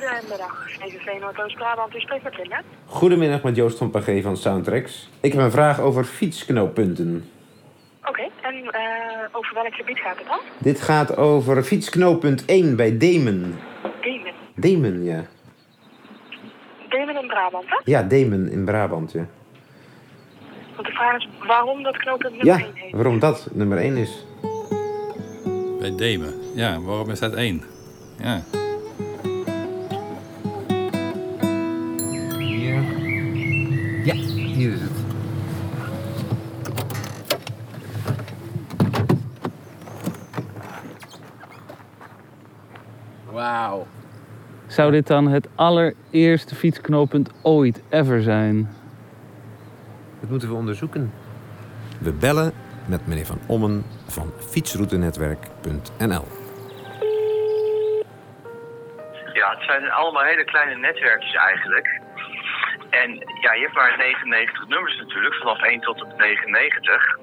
Goedemiddag, VVV Noordoost-Brabant. U spreekt met Linda. Goedemiddag met Joost van Pagé van Soundtracks. Ik heb een vraag over fietsknooppunten. Oké, en eh, over welk gebied gaat het dan? Dit gaat over fietsknooppunt 1 bij Demen. Demen. Demen, ja. Demen in Brabant, hè? Ja, Demen in Brabant, ja. Want de vraag is waarom dat knooppunt nummer Ja, 1 heet. waarom dat nummer 1 is. Bij Demen. Ja, waarom is dat één? Ja. Ja, hier is het. Wauw. Zou dit dan het allereerste fietsknooppunt ooit ever zijn? Dat moeten we onderzoeken. We bellen met meneer Van Ommen van fietsroutenetwerk.nl. Ja, het zijn allemaal hele kleine netwerkjes eigenlijk. En ja, je hebt maar 99 nummers natuurlijk, vanaf 1 tot en met 99.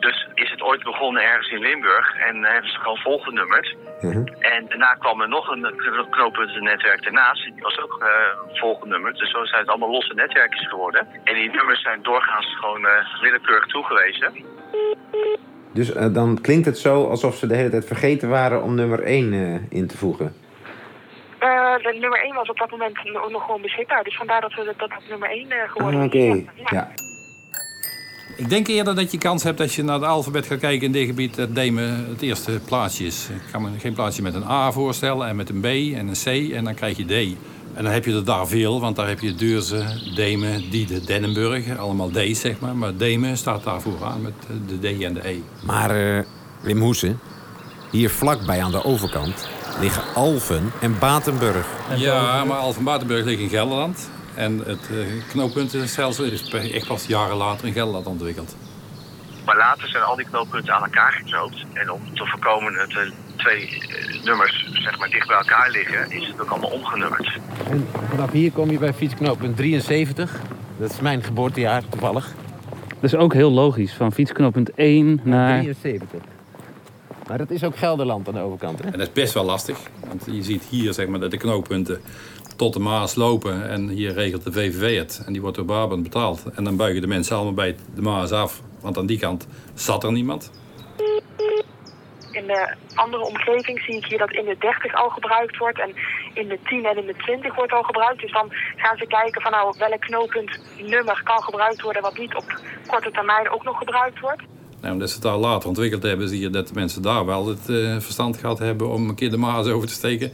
Dus is het ooit begonnen ergens in Limburg en hebben ze gewoon volgenummerd. Mhm. En daarna kwam er nog een kno- knooppuntennetwerk daarnaast, die was ook eh volgenummerd. Dus zo zijn het allemaal losse netwerkjes geworden. En die nummers zijn doorgaans gewoon eh, willekeurig toegewezen. Dus eh, dan klinkt het zo alsof ze de hele tijd vergeten waren om nummer 1 eh, in te voegen. Eh, de nummer 1 was op dat moment nog gewoon beschikbaar. Dus vandaar dat we dat, dat nummer 1 eh, geworden Ah, is. Oké, Ja. ja. Ik denk eerder dat je kans hebt als je naar het alfabet gaat kijken in dit gebied dat Demen het eerste plaatsje is. Ik kan me geen plaatsje met een A voorstellen en met een B en een C en dan krijg je D. En dan heb je er daar veel, want daar heb je Deurzen, Demen, Diede, Dennenburg. Allemaal D's zeg maar, maar Demen staat daar vooraan met eh, de D en de E. Maar eh, Wim Hoesen, hier vlakbij aan de overkant liggen Alphen en Batenburg. Ja, maar Alphen Batenburg ligt in Gelderland. En het eh, knooppuntenstelsel is pe- echt pas jaren later in Gelderland ontwikkeld. Maar later zijn al die knooppunten aan elkaar geknoopt. En om te voorkomen dat er twee eh, nummers zeg maar, dicht bij elkaar liggen, is het ook allemaal omgenummerd. En vanaf hier kom je bij fietsknooppunt 73. Dat is mijn geboortejaar toevallig. Dat is ook heel logisch, van fietsknooppunt 1 naar... 73. Maar dat is ook Gelderland aan de overkant, hè? En dat is best wel lastig. Want je ziet hier zeg maar, dat de knooppunten tot de Maas lopen. En hier regelt de VVV het. En die wordt door Brabant betaald. En dan buigen de mensen allemaal bij de Maas af. Want aan die kant zat er niemand. In de andere omgeving zie ik hier dat in de 30 al gebruikt wordt. En in de 10 en in de 20 wordt al gebruikt. Dus dan gaan ze kijken van nou, welk knooppuntnummer kan gebruikt worden... wat niet op korte termijn ook nog gebruikt wordt. Nou, omdat ze het daar later ontwikkeld hebben, zie je dat de mensen daar wel het eh, verstand gehad hebben om een keer de Maas over te steken.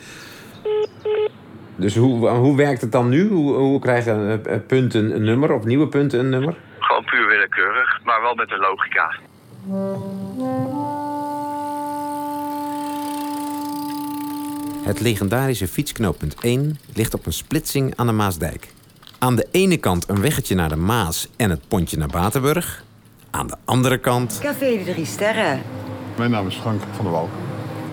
Dus hoe, hoe werkt het dan nu? Hoe, hoe krijgen eh, punten een nummer of nieuwe punten een nummer? Gewoon puur willekeurig, maar wel met een logica. Het legendarische fietsknooppunt 1 ligt op een splitsing aan de Maasdijk. Aan de ene kant een weggetje naar de Maas en het pontje naar Batenburg. Aan de andere kant Café de Drie Sterren. Mijn naam is Frank van der Wal.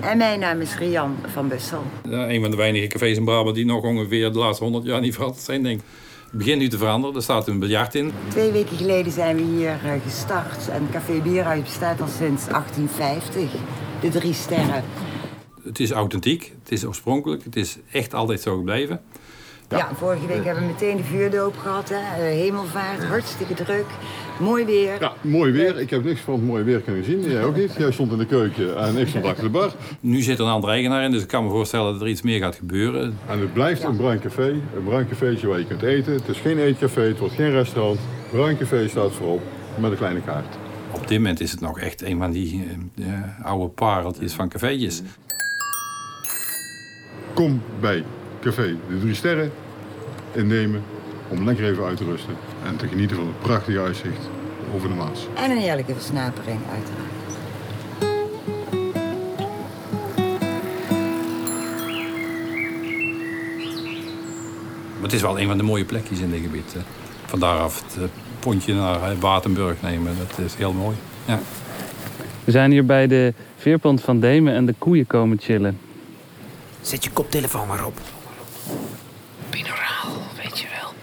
En mijn naam is Rian van Bussel. Ja, een van de weinige cafés in Brabant die nog ongeveer de laatste 100 jaar niet veranderd zijn, denk ik. Het begint nu te veranderen. Er staat een biljart in. Twee weken geleden zijn we hier eh, gestart. En Café Bierhuis bestaat al sinds 1850. De Drie Sterren. Het is authentiek, het is oorspronkelijk, het is echt altijd zo gebleven. Ja, vorige week hebben we meteen de vuurdoop gehad. Hè. Eh, Hemelvaart, hartstikke druk. Mooi weer. Ja, mooi weer. Ik heb niks van het mooie weer kunnen zien. Jij ook niet. Jij stond in de keuken en ik stond achter de bar. Nu zit er een andere eigenaar in, dus ik kan me voorstellen dat er iets meer gaat gebeuren. En het blijft een bruin café. Een bruin cafeetje waar je kunt eten. Het is geen eetcafé, het wordt geen restaurant. Bruin café staat voorop met een kleine kaart. Op dit moment is het nog echt een van die eh, eh, oude pareltjes van cafeetjes. Kom bij Café De Drie Sterren innemen om lekker even uit te rusten. En te genieten van het prachtige uitzicht over de Maas. En een heerlijke versnapering, uiteraard. Maar het is wel een van de mooie plekjes in dit gebied. eh. Vandaar af het eh, pontje naar eh, Watenburg nemen, dat is heel mooi. Ja. We zijn hier bij de veerpont van Demen en de koeien komen chillen. Zet je koptelefoon maar op. Binauraal, weet je wel.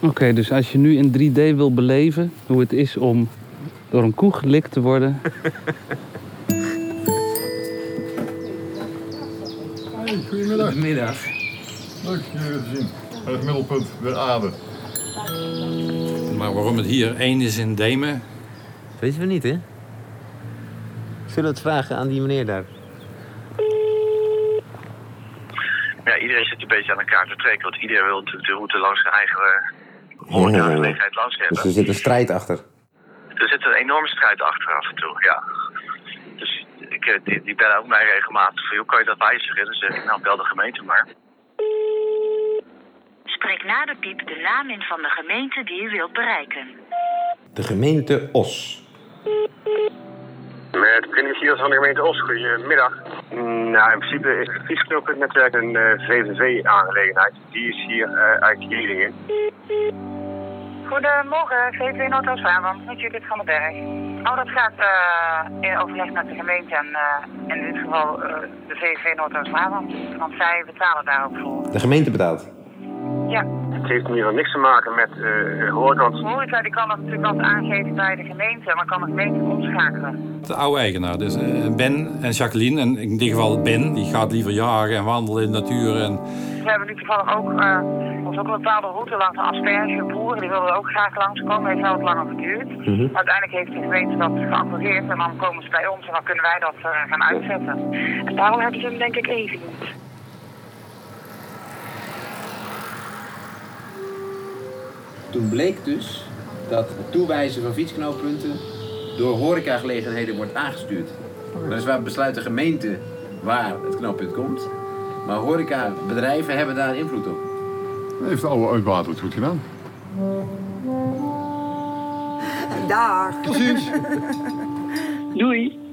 Oké, dus als je nu in 3D wil beleven hoe het is om door een koe gelikt te worden. Hey, goedemiddag. Middag. Leuk je weer te zien. Het middelpunt der aarde. Maar waarom het hier één is in Demen, Weten we niet, hè? Zullen we het vragen aan die meneer daar? Ja, iedereen zit een beetje aan elkaar te trekken. Want iedereen wil natuurlijk de route langs zijn eigen horecagelegenheid langs hebben. Dus er zit een strijd achter. Er zit een enorme strijd achter af en toe, ja. Dus ik, eh, die, die bellen ook mij regelmatig van, hoe kan je dat wijzigen? Dan zeg ik, nou bel de gemeente maar. Spreek na de piep de naam in van de gemeente die u wilt bereiken. De gemeente Os. Met Michiels van de gemeente Os. Goedemiddag. Mm, Nou, in principe is het fietsknooppuntnetwerk een eh, VVV-aangelegenheid. Die is hier eh, uit Jelingen. Goedemorgen, VV Noordoost-Brabant, met Judith van den Berg. Oh, dat gaat eh, in overleg met de gemeente en eh, in dit geval eh, de VV Noordoost-Brabant. Want zij betalen daar ook voor. De gemeente betaalt. Ja, Het heeft in ieder geval niks te maken met eh hoorkant. de horeca die kan dat natuurlijk altijd aangeven bij de gemeente, maar kan de gemeente omschakelen. de oude eigenaar. Dus eh, Ben en Jacqueline, en in dit geval Ben, die gaat liever jagen en wandelen in de natuur. En We hebben nu toevallig ook, eh ons ook een bepaalde route langs de aspergeboeren. Die wilden ook graag langskomen, heeft wel wat langer geduurd. Maar uiteindelijk heeft de gemeente dat geaccordeerd en dan komen ze bij ons en dan kunnen wij dat eh, gaan uitzetten. En daarom hebben ze hem denk ik ingediend. Toen bleek dus dat het toewijzen van fietsknooppunten door horecagelegenheden wordt aangestuurd. Weliswaar besluit de gemeente waar het knooppunt komt. Maar horecabedrijven hebben daar invloed op. Heeft de oude uitbater het goed gedaan? Dag. Tot ziens. Doei!